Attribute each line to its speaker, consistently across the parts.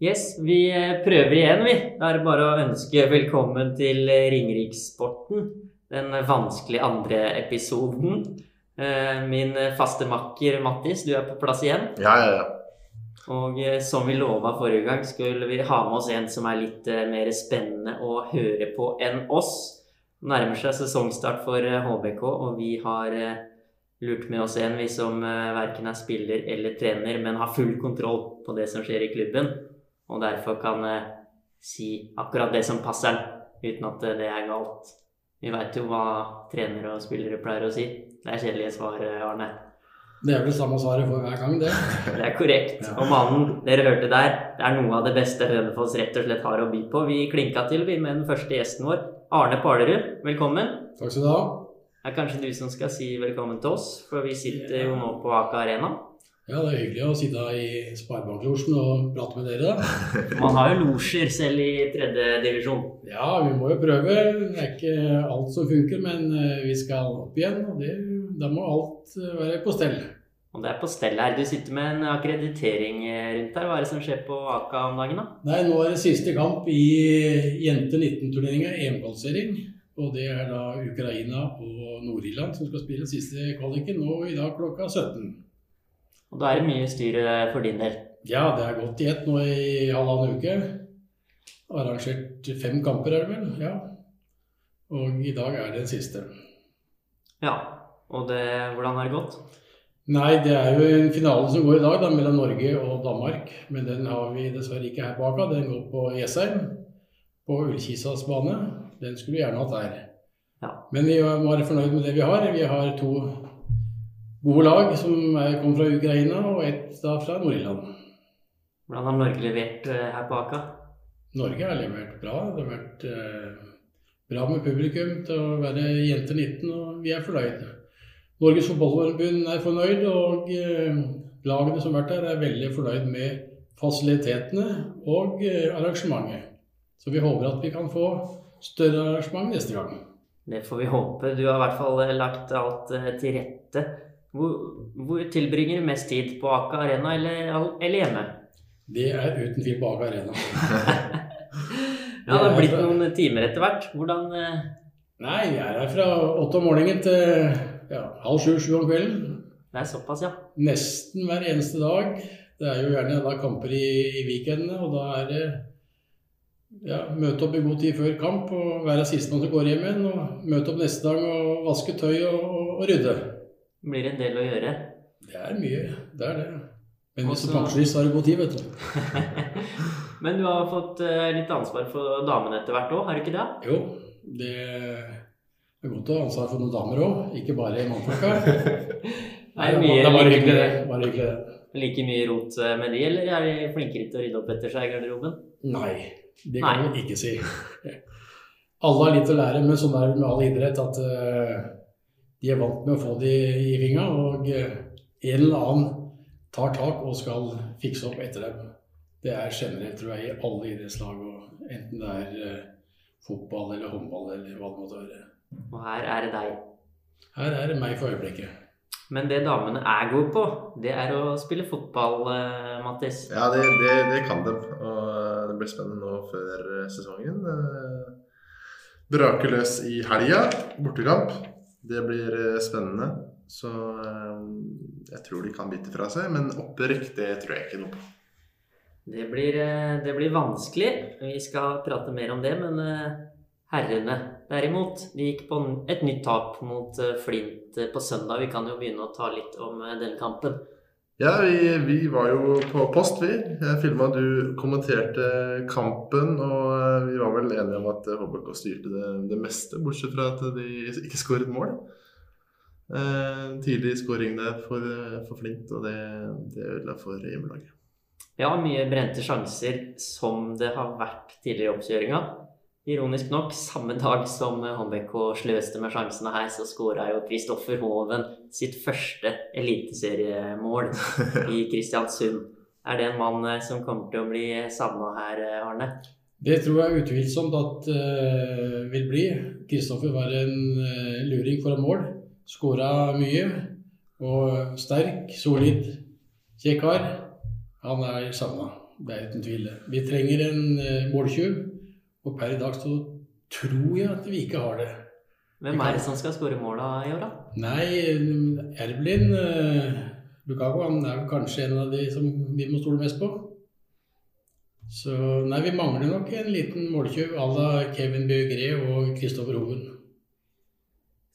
Speaker 1: Yes, vi eh, prøver igjen, vi. Det er bare å ønske velkommen til Ringerikssporten. Den vanskelige andre episoden. Eh, Min faste makker Mattis, du er på plass igjen.
Speaker 2: Ja, ja, ja.
Speaker 1: Og eh, som vi lova forrige gang, skulle vi ha med oss en som er litt eh, mer spennende å høre på enn oss. Det nærmer seg sesongstart for eh, HBK, og vi har eh, lurt med oss en vi som eh, verken er spiller eller trener, men har full kontroll på det som skjer i klubben, og derfor kan si akkurat det som passer han, uten at det er galt. Vi veit jo hva trenere og spillere pleier å si. Det er kjedelige svar, eh, Arne.
Speaker 3: Det er vel samme svaret for hver gang, det.
Speaker 1: Det er korrekt.
Speaker 3: Ja.
Speaker 1: Og mannen dere hørte der, det er noe av det beste Hønefoss rett og slett har å by på. Vi klinka til vi med den første gjesten vår, Arne Palerud. Velkommen.
Speaker 3: Takk skal du ha.
Speaker 1: Det er kanskje du som skal si velkommen til oss, for vi sitter jo nå på Aker Arena.
Speaker 3: Ja, det er hyggelig å sitte i Sparebanklosjen og prate med dere. da.
Speaker 1: Man har jo losjer selv i tredje divisjon.
Speaker 3: Ja, vi må jo prøve. Det er ikke alt som funker, men eh, vi skal opp igjen. Og det, da må alt eh, være på stell.
Speaker 1: Og det er på stell her. Du sitter med en akkreditering eh, rundt her. Hva er det som skjer på Aka om dagen, da?
Speaker 3: Nei, nå er det siste kamp i Jente 19-turneringa, EM-kvalifisering. Og det er da Ukraina og Nord-Irland som skal spille siste kvaliken nå i dag klokka 17.
Speaker 1: Og da er det mye styr eh, for din del.
Speaker 3: Ja, det er gått i ett nå i halvannen uke. Arrangert fem kamper, er det vel? Ja. Og i dag er det den siste.
Speaker 1: Ja. Og det, hvordan har det gått?
Speaker 3: Nei, det er jo en finale som går i dag, da, mellom Norge og Danmark. Men den har vi dessverre ikke her baka. Den går på Jessheim, på Ullkisas bane. Den skulle vi gjerne hatt her.
Speaker 1: Ja.
Speaker 3: Men vi må være fornøyd med det vi har. Vi har to gode lag som er, kommer fra Ukraina, og ett da fra Nord-Irland.
Speaker 1: Hvordan har Norge levert eh, her på Aka?
Speaker 3: Norge har levert bra. Det har vært eh, bra med publikum til å være jenter 19, og vi er fornøyde. Norges fotballforbund er fornøyd, og eh, lagene som har vært her, er veldig fornøyd med fasilitetene og eh, arrangementet. Så vi håper at vi kan få større arrangement neste gang.
Speaker 1: Det får vi håpe. Du har i hvert fall eh, lagt alt eh, til rette. Hvor, hvor tilbringer du mest tid? På Aka Arena eller, eller hjemme?
Speaker 3: Det er uten tvil på Aker Arena.
Speaker 1: Ja, det har blitt noen timer etter hvert. Hvordan eh,
Speaker 3: Nei, jeg er her fra åtte om morgenen til ja, halv sju-sju om kvelden.
Speaker 1: Det er såpass, ja.
Speaker 3: Nesten hver eneste dag. Det er jo gjerne da kamper i, i weekendene, og da er det ja, møte opp i god tid før kamp og være sistemann som går hjem igjen. Og møte opp neste dag og vaske tøy og, og rydde.
Speaker 1: Blir en del å gjøre.
Speaker 3: Det er mye, det er det. Men hvis du pensjonist, har du god tid, vet du.
Speaker 1: Men du har fått eh, litt ansvar for damene etter hvert òg, har du ikke det?
Speaker 3: Jo, det er godt å ha ansvar for noen damer òg, ikke bare mannfolka.
Speaker 1: Nei, mye,
Speaker 3: det er bare hyggelig, det. Bare hyggelig, det.
Speaker 1: like mye rot eh, med de, eller er de flinkere til å rydde opp etter seg i garderoben?
Speaker 3: Nei, det
Speaker 1: Nei.
Speaker 3: kan vi ikke si. Alle har litt å lære, men sånn er det med all idrett at eh, de er vant med å få de i vinga, og eh, en eller annen tar tak og skal fikse opp etter dem. Det er generelt, tror jeg, i alle idrettslag, og enten det er eh, fotball eller håndball eller hva det måtte være.
Speaker 1: Og her er det deg.
Speaker 3: Her er det meg for øyeblikket.
Speaker 1: Men det damene er gode på, det er å spille fotball, eh, Mattis.
Speaker 2: Ja, det, det, det kan de. Og det blir spennende nå før sesongen. Brakeløs løs i helga. Bortekamp. Det blir eh, spennende. Så eh, jeg tror de kan bite fra seg. Men opprykk, det tror jeg ikke noe på.
Speaker 1: Det blir, eh, det blir vanskelig. Vi skal prate mer om det, men herrene derimot, de gikk på et nytt tap mot Flint på søndag. Vi kan jo begynne å ta litt om den kampen.
Speaker 2: Ja, vi, vi var jo på post, vi. Jeg filma, du kommenterte kampen. Og eh, vi var vel enige om at eh, HBK styrte det, det meste, bortsett fra at de ikke skåret mål. Eh, tidlig skåring der for, eh, for Flint, og det, det ødela for hjemmelaget.
Speaker 1: Ja, mye brente sjanser som det har vært tidligere i oppkjøringa. Ironisk nok, samme dag som HBK sløste med sjansene her, så skåra jo Kristoffer Hoven sitt første eliteseriemål i Kristiansund. Er det en mann eh, som kommer til å bli savna her, eh, Arne?
Speaker 3: Det tror jeg utvilsomt at uh, vil bli. Kristoffer var en uh, luring foran mål. Skåra mye. Og sterk, solid, kjekk kar. Han er savna. det er uten tvil. Vi trenger en uh, måltjuv, og per i dag så tror jeg at vi ikke har det.
Speaker 1: Hvem er det som skal skåre måla i år, da?
Speaker 3: Nei, Erblin uh, Lukago han er kanskje en av de som vi må stole mest på. Så nei, vi mangler nok en liten måltjuv à la Kevin Beugré og Kristoffer Hoven.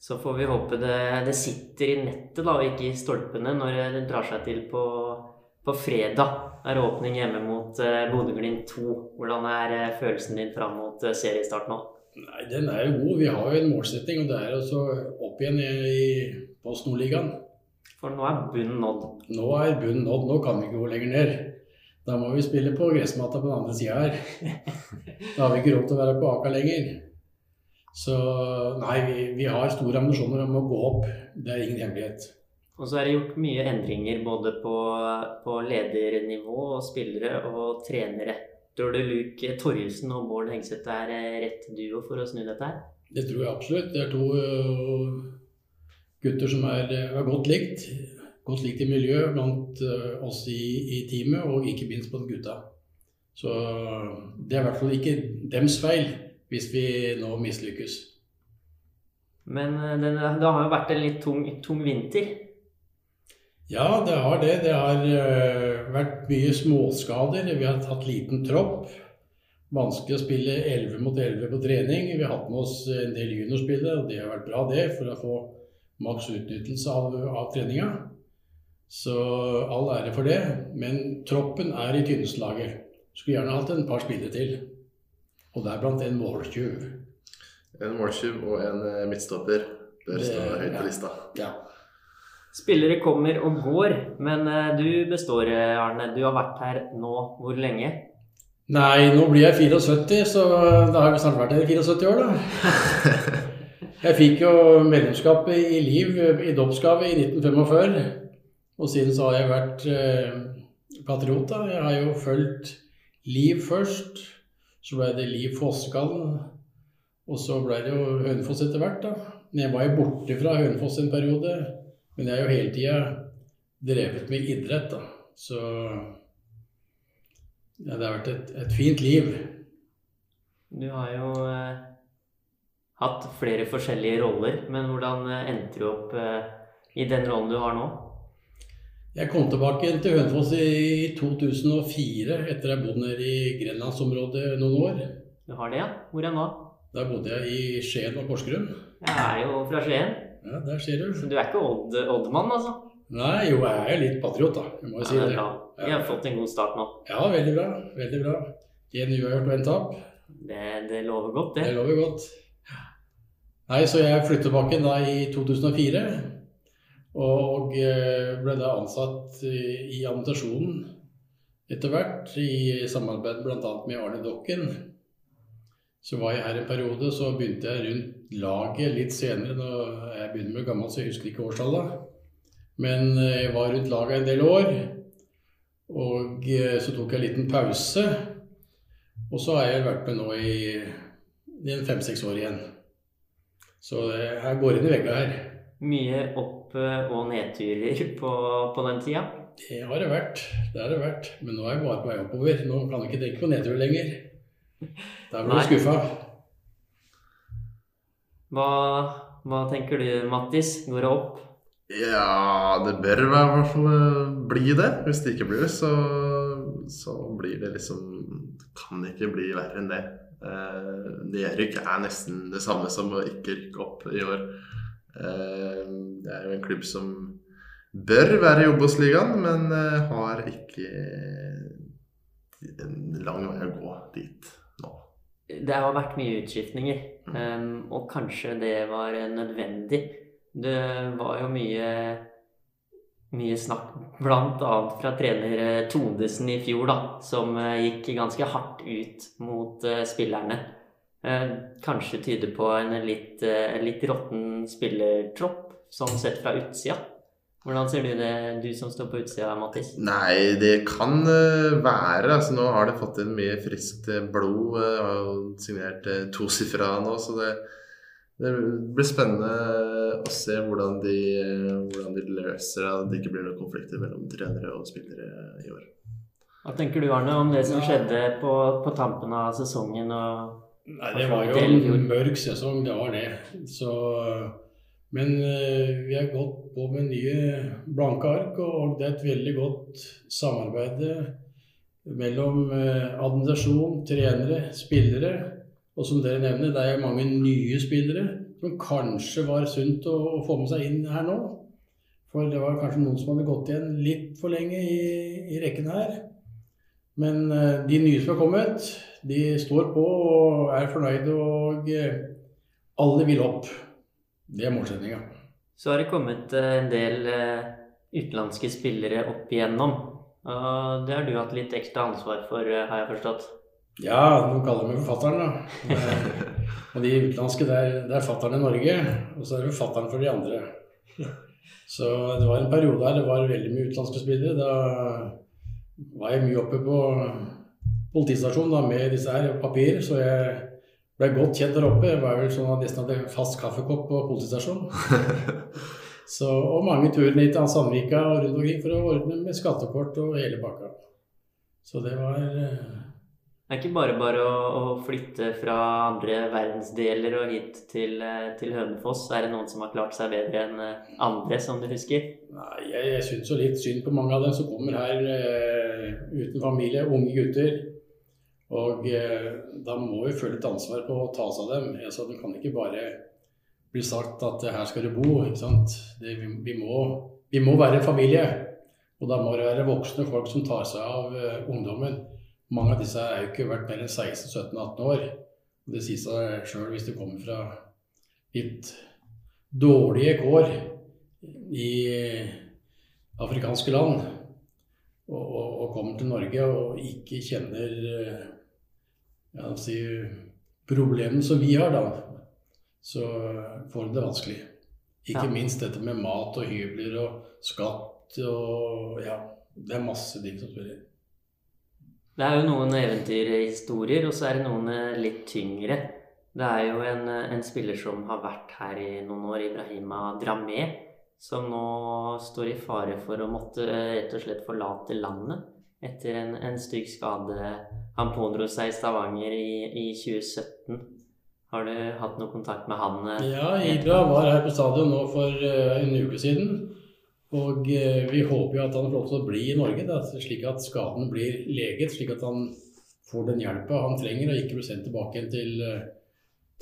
Speaker 1: Så får vi håpe det, det, sitter i nettet da, og ikke i stolpene når det drar seg til på, på fredag. Er åpning hjemme mot uh, Bodø-Glimt 2. Hvordan er uh, følelsen din fram mot uh, seriestart nå?
Speaker 3: Nei, Den er jo god. Vi har jo en målsetting, og det er altså opp igjen i, i Post Nordligaen.
Speaker 1: For nå er bunnen nådd?
Speaker 3: Nå er bunnen nådd. Nå kan vi ikke gå lenger ned. Da må vi spille på gressmatta på den andre sida her. Da har vi ikke råd til å være på Aka lenger. Så nei, vi, vi, har store ambisjoner om å gå opp. Det er ingen hemmelighet.
Speaker 1: Og så er det gjort mye endringer både på, på ledernivå og spillere og trenere. Tror du Luke Torjussen og Bård Hengseth er rett duo for å snu dette her?
Speaker 3: Det tror jeg absolutt. Det er to uh, gutter som er, er godt likt godt likt i miljøet blant eh, oss i, i, teamet, og ikke minst blant gutta. Så det er i hvert fall ikke dems feil hvis vi nå mislykkes.
Speaker 1: Men eh, det, det har jo vært en litt tung, tung, vinter?
Speaker 3: Ja, det har det. Det har uh, vært mye småskader. Vi har tatt liten tropp. Vanskelig å spille 11 mot 11 på trening. Vi har hatt med oss en del juniorspillere, og det har vært bra det, for å få maks utnyttelse av, av treninga. Så all ære for det. Men troppen er i tynneste. Skulle gjerne hatt en par spillere til. Og deriblant en måltyv.
Speaker 2: En måltyv og en eh, midtstopper bør stå høyt på lista.
Speaker 3: Ja.
Speaker 1: Spillere kommer og går, men eh, du består, eh, Arne. Du har vært her nå hvor lenge?
Speaker 3: Nei, nå blir jeg 74, så da har jeg snart vært her i 74 år, da. Jeg fikk jo medlemskap i Liv i dåpsgave i 1945. Og siden så har jeg vært eh, patriot. da. Jeg har jo fulgt Liv først. Så ble det Liv Fossekallen. Og så ble det jo Hønefoss etter hvert. da. Men jeg var jo borte fra Hønefoss en periode. Men jeg har jo hele tida drevet med idrett, da. Så ja, det har vært et, et fint liv.
Speaker 1: Du har jo eh, hatt flere forskjellige roller, men hvordan eh, endte du opp eh, i den rollen du har nå?
Speaker 3: Jeg kom tilbake til Hønefoss i 2004 etter jeg bodde nede i grenlandsområdet noen år.
Speaker 1: Du har det, ja? Hvor er nå?
Speaker 3: Der bodde jeg i Skien og Porsgrunn.
Speaker 1: Jeg er jo fra Skien.
Speaker 3: Ja, der ser du.
Speaker 1: Så du er ikke Odd, Oddmann, altså?
Speaker 3: Nei, jo, jeg er litt patriot, da. Jeg må jo si det.
Speaker 1: Ja. Vi har fått en god start nå.
Speaker 3: Ja, veldig bra. Veldig bra. Én uavgjort og en tap.
Speaker 1: Det, det, lover godt, det.
Speaker 3: Det lover godt. Nei, så jeg flyttet tilbake da i 2004. Og eh, ble da ansatt i administrasjonen etter hvert, i samarbeid bl.a. med Arne Dokken. Så var jeg her en periode, så begynte jeg rundt laget litt senere. Når jeg begynner med gammel, så jeg husker ikke årstallet. Men eh, jeg var rundt laget en del år. Og eh, så tok jeg en liten pause. Og så har jeg vært med nå i, i fem-seks år igjen. Så jeg går inn i vegga her.
Speaker 1: Mye opp- og nedturer på, på, den tida?
Speaker 3: Det har det vært. Det har det vært. Men nå er jeg bare på vei oppover. Nå kan jeg ikke tenke på nedtur lenger. Da blir du skuffa.
Speaker 1: Hva, hva, tenker du, Mattis? Går det opp?
Speaker 2: Ja, det bør i hvert fall eh, bli det. Hvis det ikke blir det, så, så blir det liksom Det kan ikke bli verre enn det. Eh, Nedrykk er nesten det samme som å ikke rykke opp i år. Eh, det er jo en klubb som bør være i Obos-ligaen, men eh, har ikke en lang vei å gå dit.
Speaker 1: Det har vært mye utskiftninger, mm. og kanskje det var nødvendig. Det var jo mye, mye snakk bl.a. fra trener Todesen i fjor, da, som eh, gikk ganske hardt ut mot spillerne. Uh, kanskje tyder på en litt, uh, litt råtten spillertropp, sånn sett fra utsida. Hvordan ser du det, du som står på utsida, Mattis?
Speaker 2: Nei, det kan eh, være. altså Nå har det fått inn mye friskt blod. Har signert tosifra nå, så det, det, blir spennende å se hvordan de, hvordan de løser det. At det ikke blir noen konflikter mellom trenere og spillere i år.
Speaker 1: Hva tenker du, Arne, om det som skjedde på, på tampen av sesongen? og
Speaker 3: Nei, det var jo en mørk sesong, det var det. Så, men vi har gått på med nye blanke ark, og det er et veldig godt samarbeid mellom administrasjon, trenere, spillere. Og som dere nevner, det er mange nye spillere som kanskje var sunt å, få med seg inn her nå. For det var kanskje noen som hadde gått igjen litt for lenge i, i rekken her. Men uh, de nye som har kommet, de står på og er fornøyde, og alle vil opp. Det er målsettinga.
Speaker 1: Så har det kommet uh, en del utenlandske spillere opp igjennom. Og det har du hatt litt ekstra ansvar for, har jeg forstått?
Speaker 3: Ja, noen kaller meg forfatteren, da. og de utenlandske, det er, det er fatteren i Norge, og så er det fattern for de andre. Så det var en periode her det var veldig mye utenlandske spillere. Da var jeg mye oppe på politistasjonen da, med disse her papirer, så jeg ble godt kjent der oppe. Jeg var vel sånn at nesten hadde fast kaffekopp på politistasjonen. så, og mange turer ned til Sandvika og rundt omkring for å ordne med skattekort og hele pakka. Så det var eh,
Speaker 1: det er ikke bare bare å, å, flytte fra andre verdensdeler og hit til, eh, til, Hønefoss. Er det noen som har klart seg bedre enn eh, andre, som du husker?
Speaker 3: Nei, Jeg, jeg syns jo litt synd på mange av dem som kommer her eh, uten familie, unge gutter. Og eh, da må vi føle et ansvar på å ta oss av dem. Altså, det kan ikke bare bli sagt at her skal du bo. ikke sant? Det, vi, vi, må, vi, må, være en familie. Og da må det være voksne folk som tar seg av eh, ungdommen. Mange av disse har jo ikke vært mer enn 16-17-18 år. Og Det sier seg sjøl hvis du kommer fra litt dårlige kår i afrikanske land og, og, og kommer til Norge og ikke kjenner ja, si, problemene som vi har, da, så får du det vanskelig. Ikke ja. minst dette med mat og hybler og skatt og ja, det er masse ting som spiller.
Speaker 1: Det er jo noen eventyrhistorier, og så er det noen eh, litt tyngre. Det er jo en, eh, en, spiller som har vært her i noen år, Ibrahima Dramé, som nå står i fare for å måtte eh, rett og slett forlate landet etter en, en stygg skade. Han pådro seg i Stavanger i, i 2017. Har du hatt noe kontakt med han?
Speaker 3: Ja, Ibra var her på stadion nå for en uke siden. Og eh, vi håper jo at han får lov til å bli i Norge, da, slik at skaden blir leget. Slik at han får den hjelpa han trenger, og ikke blir sendt tilbake igjen til, eh,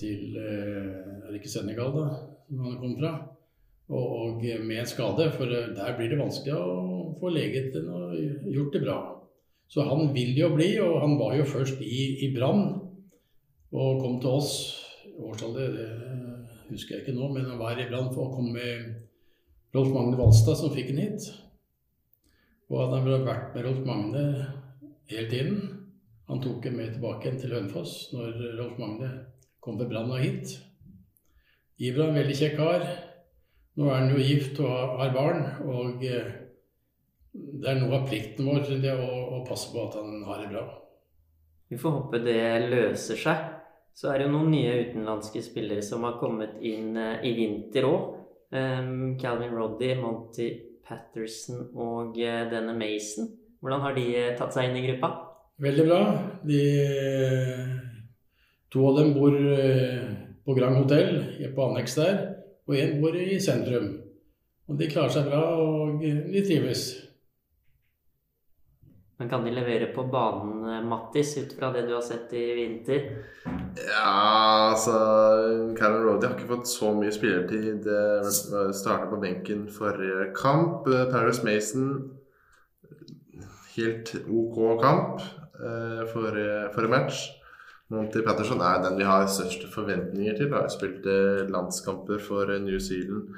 Speaker 3: til eh, Er det ikke Senegal, da, som han kom fra? Og, og, med en skade, for der blir det vanskelig å få leget den og gjort det bra. Så han vil jo bli, og han var jo først i, i Brann og kom til oss. Årstallet det husker jeg ikke nå, men han var i Brann å komme med Rolf Magne Valstad som fikk den hit. Og han ville vært med Rolf Magne hele tiden. Han tok ham med tilbake igjen til Hønefoss når Rolf Magne kom til Brann og hit. Ibra en veldig kjekk kar. Nå er han jo gift og har barn. Og eh, det er noe av plikten vår det, å, å passe på at han har det bra.
Speaker 1: Vi får håpe det løser seg. Så er det jo noen nye utenlandske spillere som har kommet inn eh, i vinter òg. Um, Calvin Roddy, Monty Patterson og uh, denne Mason. Hvordan har de uh, tatt seg inn i gruppa?
Speaker 3: Veldig bra. De, to av dem bor på Grand Hotell, på anneks der, og én bor i sentrum. Og De klarer seg bra, og de trives.
Speaker 1: Men kan de levere på banen, eh, Mattis, ut fra det du har sett i vinter?
Speaker 2: Ja, altså Callum Rody har ikke fått så mye spillertid. Starta på benken forrige kamp. Eh, Paris Mason helt OK kamp for forrige match. Monty Patterson er den vi har største forventninger til. Har spilt landskamper for New Zealand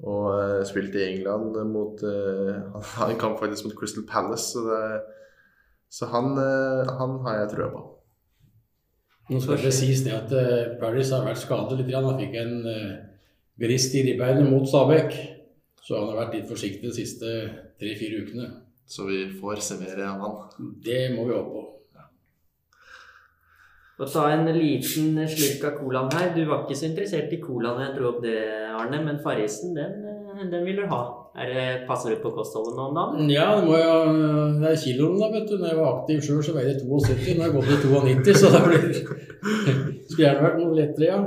Speaker 2: og uh, spilt i England mot uh, Han har en kamp faktisk mot Crystal Palace, så, det, så han, uh, han, har jeg trua på.
Speaker 3: Nå skal det sies det at uh, Paris har vært skadet litt. Han fikk en uh, brist i ribbeinet mot Stabæk. Så han har vært litt forsiktig de siste tre-fire ukene.
Speaker 2: Så vi får se mer av han?
Speaker 3: Det må vi håpe på.
Speaker 1: Og ta en liten slurk av colaen her. Du var ikke så interessert i colaen jeg dro opp det, Arne, men Farrisen, den, den vil du ha. Er det, passer du på kostholdet nå om dagen?
Speaker 3: Ja, det må jo Det er kiloen, da, vet du. Når jeg var aktiv sjøl, så veide jeg 72. Nå har jeg gått til 92, så det blir Skulle gjerne vært noe lettere, ja.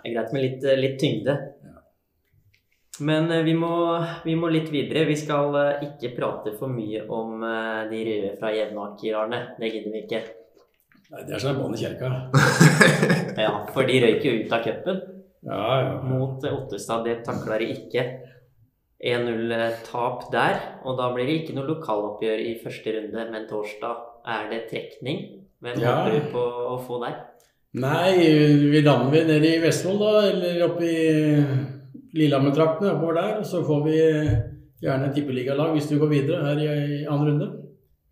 Speaker 1: Det er greit med litt, eh, litt tyngde. Men eh, vi må, vi må litt videre. Vi skal eh, ikke prate for mye om eh, de røde fra Jevnaker, Arne. Det gidder vi ikke.
Speaker 3: Nei, Det er en bann i kjerka.
Speaker 1: Ja, For de røyk jo ut av cupen
Speaker 3: Ja, ja.
Speaker 1: mot eh, Ottestad. Det takla de ikke. 1-0-tap der. Og da blir det ikke noe lokaloppgjør i første runde, men torsdag er det trekning. Hvem
Speaker 3: Ja.
Speaker 1: håper du på å få der?
Speaker 3: Nei, vi lander vi nede i Vestfold, da, eller oppe i Lillehammer-traktene, oppover der. Og så får vi gjerne tippeligalag hvis du går videre her i, i andre runde.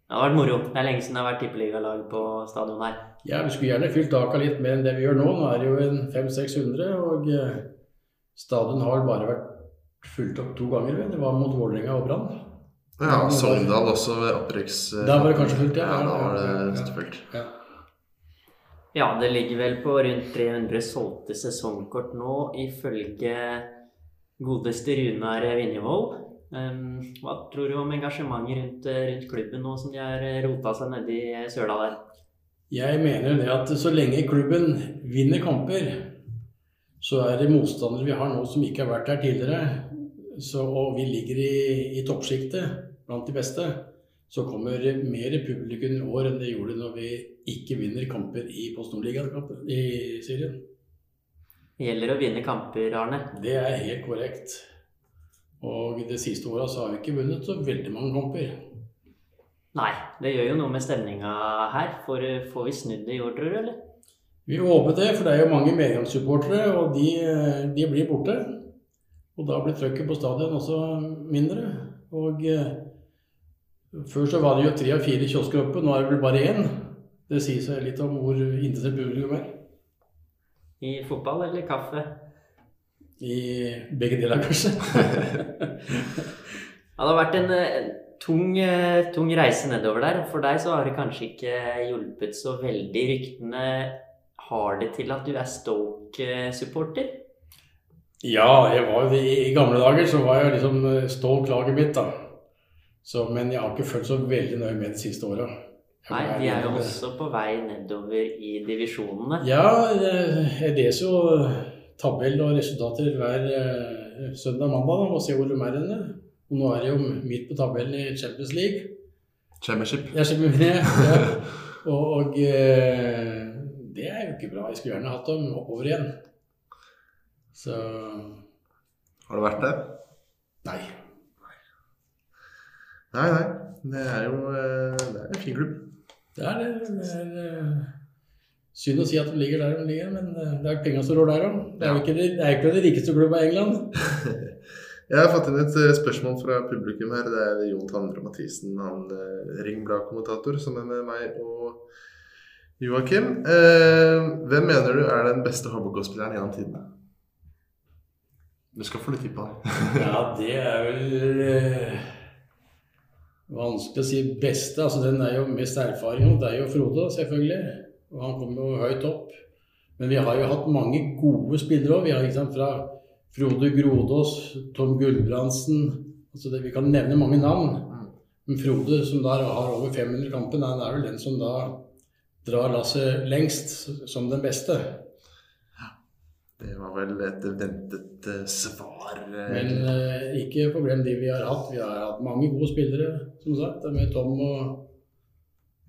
Speaker 1: Det har vært moro. Det er lenge siden det har vært tippeligalag på stadion her.
Speaker 3: Ja, vi skulle gjerne fylt taket litt mer enn det vi gjør nå. Nå er det jo en 500-600, og eh, stadion har bare vært fulgt opp to ganger. Det var mot Vålerenga og Brann.
Speaker 2: Ja, Sogndal også ved opprykks...
Speaker 3: Da var det kanskje fullt, ja.
Speaker 2: Ja, da var
Speaker 3: Ja, ja,
Speaker 2: det
Speaker 3: ja.
Speaker 2: fullt.
Speaker 3: Ja.
Speaker 1: Ja, det ligger vel på rundt 300 solgte sesongkort nå, ifølge godeste Runar Vinjevold. Um, hva tror du om engasjementet rundt, rundt klubben nå som de har rota seg nedi søla der?
Speaker 3: Jeg mener jo det at så lenge klubben vinner kamper, så er det motstandere vi har nå som ikke har vært der tidligere, så, og vi ligger i, i toppsjiktet blant de beste, så kommer mer publikum i år enn det gjorde når vi ikke vinner kamper i Post Nord-ligaen i Syrien.
Speaker 1: Det gjelder å vinne kamper, Arne.
Speaker 3: Det er helt korrekt. Og de siste åra så har vi ikke vunnet så veldig mange kamper.
Speaker 1: Nei, det gjør jo noe med stemninga her. Får, får vi snudd det i år, tror du, eller?
Speaker 3: Vi håper det, for det er jo mange medgangssupportere, og de, de blir borte. Og da blir trøkket på stadion også mindre. Og eh, før så var det jo tre av fire kiosker oppe, nå er det vel bare én. Det sier seg litt om hvor interessert publikum er.
Speaker 1: I fotball eller kaffe?
Speaker 3: I begge deler, kanskje.
Speaker 1: Det har vært en, en tung, eh, tung reise nedover der. For deg så har det kanskje ikke hjulpet så veldig. Ryktene har det til at du er Stoke-supporter.
Speaker 3: ja, jeg var jo det, i gamle dager så var jeg liksom Stoke-laget mitt, da. Så, men jeg har ikke følt så veldig nøye med de siste åra.
Speaker 1: Nei, de er jo også på vei nedover i divisjonene.
Speaker 3: Ja, jeg jeg leser jo tabell og resultater hver eh, søndag og mandag da, og se hvor de er henne. Og nå er de jo midt på tabellen i Champions League.
Speaker 2: Championship.
Speaker 3: Ja, championship. ja. Og, og eh, det er jo ikke bra. Jeg skulle gjerne hatt dem oppover igjen. Så
Speaker 2: Har det vært det?
Speaker 3: nei.
Speaker 2: Nei, nei. Det er jo eh, det er en fin klubb.
Speaker 3: Det er det. Det er synd å si at de ligger der de ligger, men eh, det er penga som rår der òg. Det er jo ikke det, det er ikke den rikeste klubben i England.
Speaker 2: Jeg har fått inn et eh, spørsmål fra publikum her. Det er Jon Tandre Mathisen, han eh, Ringblad-kommentator, som er med meg og Joakim. Eh, hvem mener du er den beste HBK-spilleren gjennom tidene? Du skal få litt tid på det.
Speaker 3: Ja, det er vel vanskelig å si beste. Altså, den er jo mest erfaring, hos det er jo Frode, selvfølgelig. Og han kommer jo høyt opp. Men vi har jo hatt mange gode spillere òg. Vi har ikke fra Frode Grodås, Tom Gulbrandsen altså det, Vi kan nevne mange navn. Men Frode, som da har over 500 kamper, han er vel den som da drar lasset lengst som den beste.
Speaker 2: Det var vel et ventet eh, svar. eh,
Speaker 3: Men eh, ikke problem de vi har hatt. Vi har hatt mange gode spillere, som sagt. Med Tom og,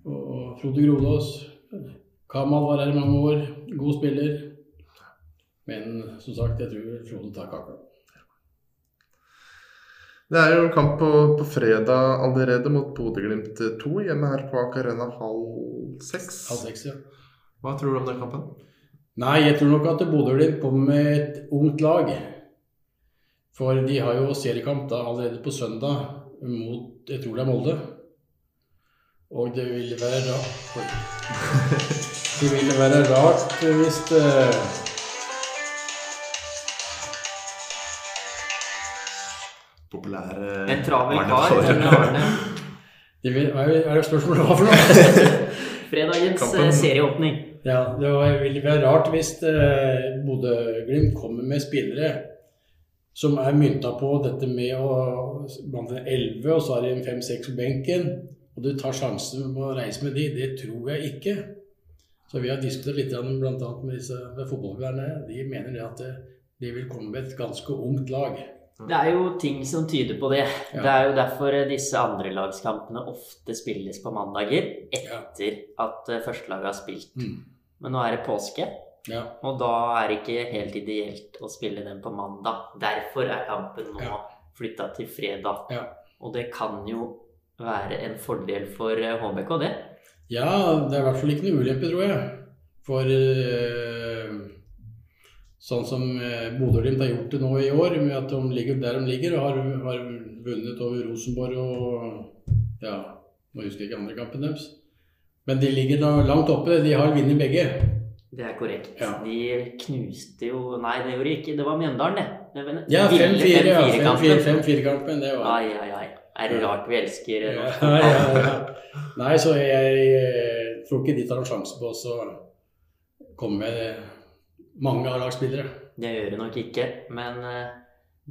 Speaker 3: og Frode Grodås. Kamal var her i mange år. God spiller. Men som sagt, jeg tror Frode tar kaka.
Speaker 2: Det er jo kamp på, på fredag allerede mot Bodø-Glimt 2 hjemme her på Aker Arena halv seks.
Speaker 3: Halv seks, ja.
Speaker 2: Hva tror du om den kampen?
Speaker 3: Nei, jeg tror nok at Bodø-Glimt kommer med et ungt lag. For de har jo seriekamp da allerede på søndag mot jeg tror det er Molde. Og det vil være rart. Det ville være rart hvis det
Speaker 2: Populære
Speaker 1: En travel kar,
Speaker 3: det Hva er det spørsmålet hva for noe?
Speaker 1: Fredagens
Speaker 2: Kampen.
Speaker 1: serieåpning.
Speaker 3: Ja, det ville være rart hvis eh, Bodø-Glimt kommer med spillere som er mynta på dette med å blant en elleve, og så er det en fem-seks på benken, og du tar sjansen på å reise med de, det tror jeg ikke. Så vi har diskutert litt bl.a. med disse fotballspillerne. De mener det at de vil komme med et ganske ungt lag.
Speaker 1: Det er jo ting som tyder på det.
Speaker 3: Ja.
Speaker 1: Det er jo derfor disse andrelagskampene ofte spilles på mandager etter at eh, førstelaget har spilt.
Speaker 3: Mm.
Speaker 1: Men nå er det påske,
Speaker 3: Ja.
Speaker 1: og da er det ikke helt ideelt å spille den på mandag. Derfor er kampen nå
Speaker 3: Ja.
Speaker 1: flytta til fredag.
Speaker 3: Ja.
Speaker 1: Og det kan jo være en fordel for eh, HBK, det.
Speaker 3: Ja, det er i hvert fall ikke noe ulempe, tror jeg. For eh, sånn som eh, Bodø-Glimt har gjort det nå i år, med at de ligger der de ligger, og har, har vunnet over Rosenborg og Ja, nå husker jeg ikke andre kampen deres. Men de ligger da langt oppe. De har vunnet begge.
Speaker 1: Det er korrekt.
Speaker 3: Ja.
Speaker 1: De knuste jo Nei, det gjorde de ikke. Det var Mjøndalen, det.
Speaker 3: Ja, 5-4, ja.
Speaker 1: 5-4-kampen.
Speaker 3: 5-4-kampen, det var
Speaker 1: Ai, ai, ai. Er det rart vi elsker
Speaker 3: ja, ja, ja. Nei, så jeg, eh, tror ikke de tar en sjanse på å komme med mange av lagspillere.
Speaker 1: Det gjør det nok ikke, men eh,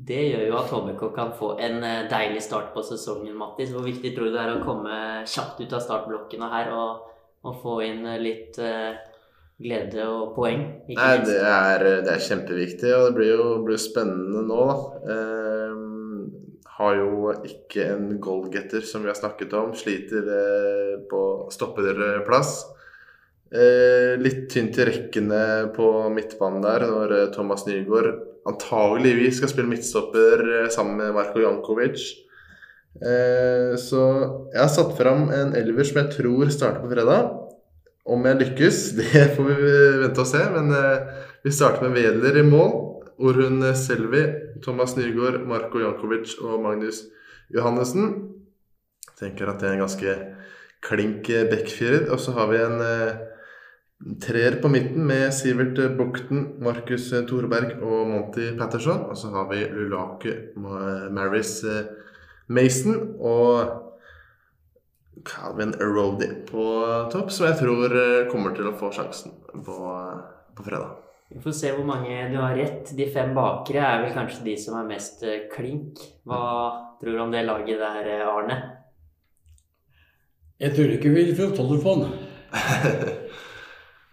Speaker 1: det gjør jo at HBK kan få en eh, deilig start på sesongen, Mattis. Hvor viktig tror du det er å komme kjapt ut av startblokkene her og, og få inn litt glede og poeng?
Speaker 2: Nei, det er, det er kjempeviktig, og det blir jo blir spennende nå, da. Ehm, har jo ikke en goalgetter, som vi har snakket om. Sliter eh, på stopperplass. Eh, litt tynt i rekkene på midtbanen der når eh, Thomas Nygaard antageligvis skal spille midtstopper eh, sammen med Marko Jankovic. Eh, så jeg har satt fram en elver som jeg tror starter på fredag. Om jeg lykkes, det får vi vente og se. Men eh, vi starter med Wedler i mål. Orhun Selvi, Thomas Nygaard, Marko Jankovic og Magnus Johannessen. Tenker at det er en ganske klink eh, backfirer. Og så har vi en eh, treer på midten med Sivert Bukten, Markus Toreberg og Monty Patterson. Og så har vi Lulake Ma- Maris eh, Mason og Calvin Erodi på topp, som jeg tror eh, kommer til å få sjansen på, på fredag.
Speaker 1: Vi får se hvor mange du har rett. De fem bakre er vel kanskje de som er mest eh, klink. Hva tror du om det laget der, eh, Arne?
Speaker 3: Jeg tror ikke vi vil få den.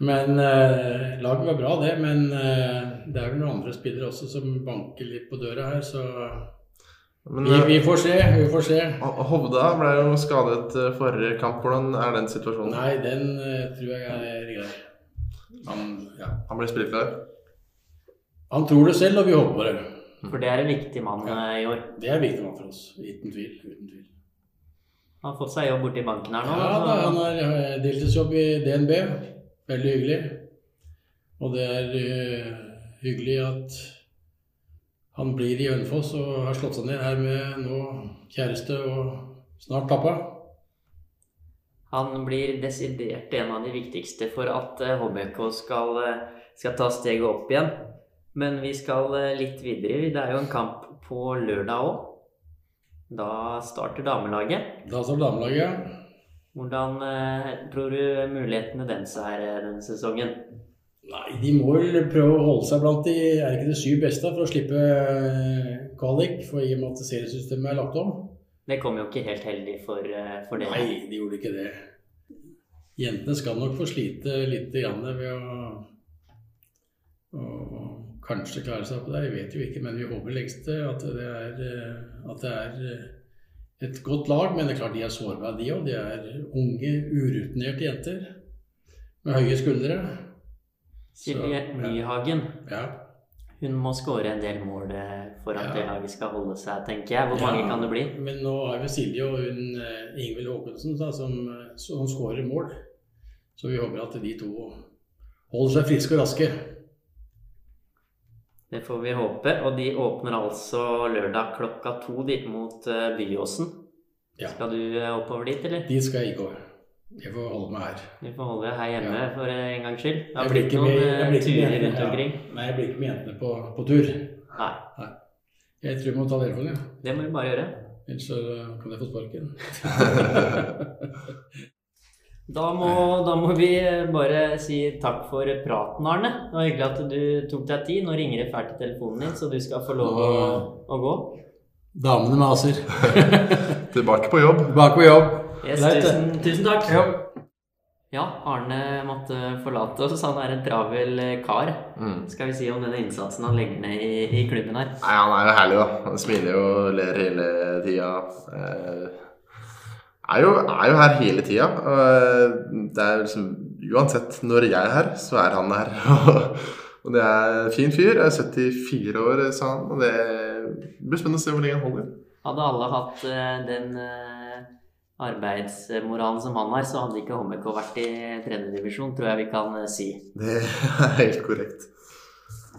Speaker 3: Men eh, laget var bra, det. Men eh, det er vel noen andre spillere også som banker litt på døra her, så
Speaker 2: Men
Speaker 3: vi,
Speaker 2: eh,
Speaker 3: vi får se. Vi får se.
Speaker 2: Hovda ble jo skadet eh, forrige kamp. Hvordan er den situasjonen?
Speaker 3: Nei, den eh, tror jeg er grei. Han, ja.
Speaker 2: Han ble spilleklar?
Speaker 3: Han tror det selv, og vi håper på det.
Speaker 1: For det er en viktig mann ja. i år.
Speaker 3: Det er en viktig mann for oss. Uten tvil. Uten tvil.
Speaker 1: Han har fått seg jobb borti banken her nå.
Speaker 3: Ja, da, han har deltidsjobb i DNB. Veldig hyggelig. Og det er uh, hyggelig at han blir i Hønefoss og har slått seg ned her med nå kjæreste og snart pappa.
Speaker 1: Han blir desidert en av de viktigste for at eh, HBK skal, eh, skal ta steget opp igjen. Men vi skal eh, litt videre. Det er jo en kamp på lørdag òg. Da starter damelaget.
Speaker 3: Da står damelaget.
Speaker 1: Hvordan eh, tror du mulighetene deres er eh, denne sesongen?
Speaker 3: Nei, de må vel prøve å holde seg blant de er det ikke det syv beste for å slippe eh, kvalik, for i og med at seriesystemet er lagt om.
Speaker 1: Det kom jo ikke helt heldig for, eh, for dere.
Speaker 3: Nei, de gjorde ikke det. Jentene skal nok få slite litt ved å, å kanskje klare seg på det. Jeg vet jo ikke, men vi håper lengst at det er, at det er eh, et godt lag. Men det er klart de er sårbare, de òg. De er unge, urutinerte jenter med høye skuldre.
Speaker 1: Silje
Speaker 3: ja.
Speaker 1: Nyhagen
Speaker 3: Ja.
Speaker 1: hun må skåre en del mål eh, for at
Speaker 3: Ja.
Speaker 1: det laget skal holde seg, tenker jeg. Hvor
Speaker 3: Ja,
Speaker 1: mange kan det bli?
Speaker 3: Men nå har vi Silje og hun eh, Ingvild Håkonsen da, som, eh, som skårer mål. Så vi håper at de to holder seg friske og raske.
Speaker 1: Det får vi håpe. Og de åpner altså lørdag klokka to dit mot Byåsen.
Speaker 3: Ja.
Speaker 1: Skal du oppover dit, eller?
Speaker 3: Dit skal jeg ikke over. Jeg får holde meg her.
Speaker 1: Du får holde deg her hjemme
Speaker 3: Ja.
Speaker 1: for en gangs skyld. Det har
Speaker 3: Jeg blir
Speaker 1: blitt
Speaker 3: ikke
Speaker 1: noen
Speaker 3: med- jeg
Speaker 1: eh,
Speaker 3: blir ikke med
Speaker 1: turer
Speaker 3: jentene,
Speaker 1: rundt
Speaker 3: ja.
Speaker 1: omkring.
Speaker 3: Nei, jeg blir ikke med jentene på, på tur.
Speaker 1: Nei,
Speaker 3: Jeg tror jeg må ta telefonen, ja.
Speaker 1: det må vi bare gjøre.
Speaker 3: ellers så kan jeg få sparken.
Speaker 1: Da må, da må vi bare si takk for praten, Arne. Det var hyggelig at du tok deg tid. Nå ringer det fælt i telefonen din, så du skal få lov å, å gå.
Speaker 3: Damene maser.
Speaker 2: Tilbake på jobb.
Speaker 3: Tilbake på jobb.
Speaker 1: Yes, tusen, tusen takk.
Speaker 3: Ja.
Speaker 1: Ja, Arne måtte forlate oss. Han er en travel kar.
Speaker 2: Mm.
Speaker 1: Skal vi si om den innsatsen han legger ned i, i klubben her.
Speaker 2: Nei, han er jo herlig, da. Han smiler jo og ler hele tida. Eh, er, jo, er jo her hele tida. Det er liksom Uansett når jeg er her, så er han her. og det er en fin fyr. Jeg er 74 år, sa han. Og det blir spennende å se hvor lenge han holder.
Speaker 1: Hadde alle hatt eh, den eh, arbeidsmoralen som han har, så hadde ikke HMK vært i tredjedivisjon, tror jeg vi kan eh, si.
Speaker 2: Det er helt korrekt.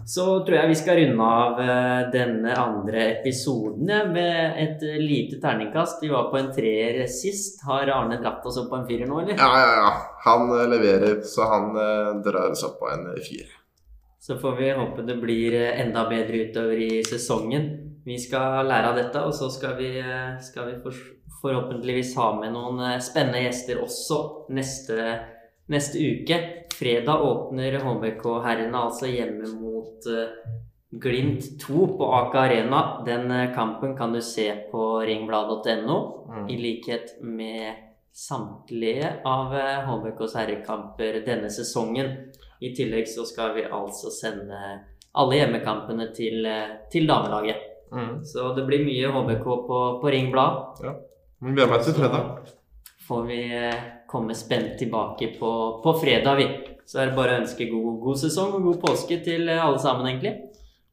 Speaker 1: Så tror jeg vi skal runde av eh, denne andre episoden med et lite terningkast. Vi var på en treer sist. Har Arne dratt oss opp på en firer nå, eller?
Speaker 2: Ja, ja, ja. Han eh, leverer, så han drar oss opp på en fire.
Speaker 1: Så får vi håpe det blir enda bedre utover i sesongen. Vi skal lære av dette, og så skal vi, skal vi forhåpentligvis ha med noen eh, spennende gjester også neste, neste uke. Fredag åpner HBK-herrene altså hjemme mot eh, Glimt 2 på Aker Arena. Den eh, kampen kan du se på ringblad.no,
Speaker 2: Mm.
Speaker 1: i likhet med samtlige av HBKs herrekamper denne sesongen. I tillegg så skal vi altså sende alle hjemmekampene til, til damelaget.
Speaker 2: Mm.
Speaker 1: Så det blir mye HBK på, på Ring Blad.
Speaker 2: Men gleder meg til fredag.
Speaker 1: Så får vi eh, komme spent tilbake på, på fredag, vi. Så er det bare å ønske god, god sesong og god påske til eh, alle sammen, egentlig.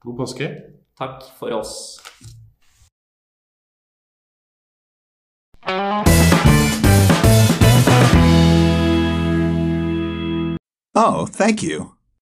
Speaker 2: God påske.
Speaker 1: Takk for oss.
Speaker 4: Oh, thank you.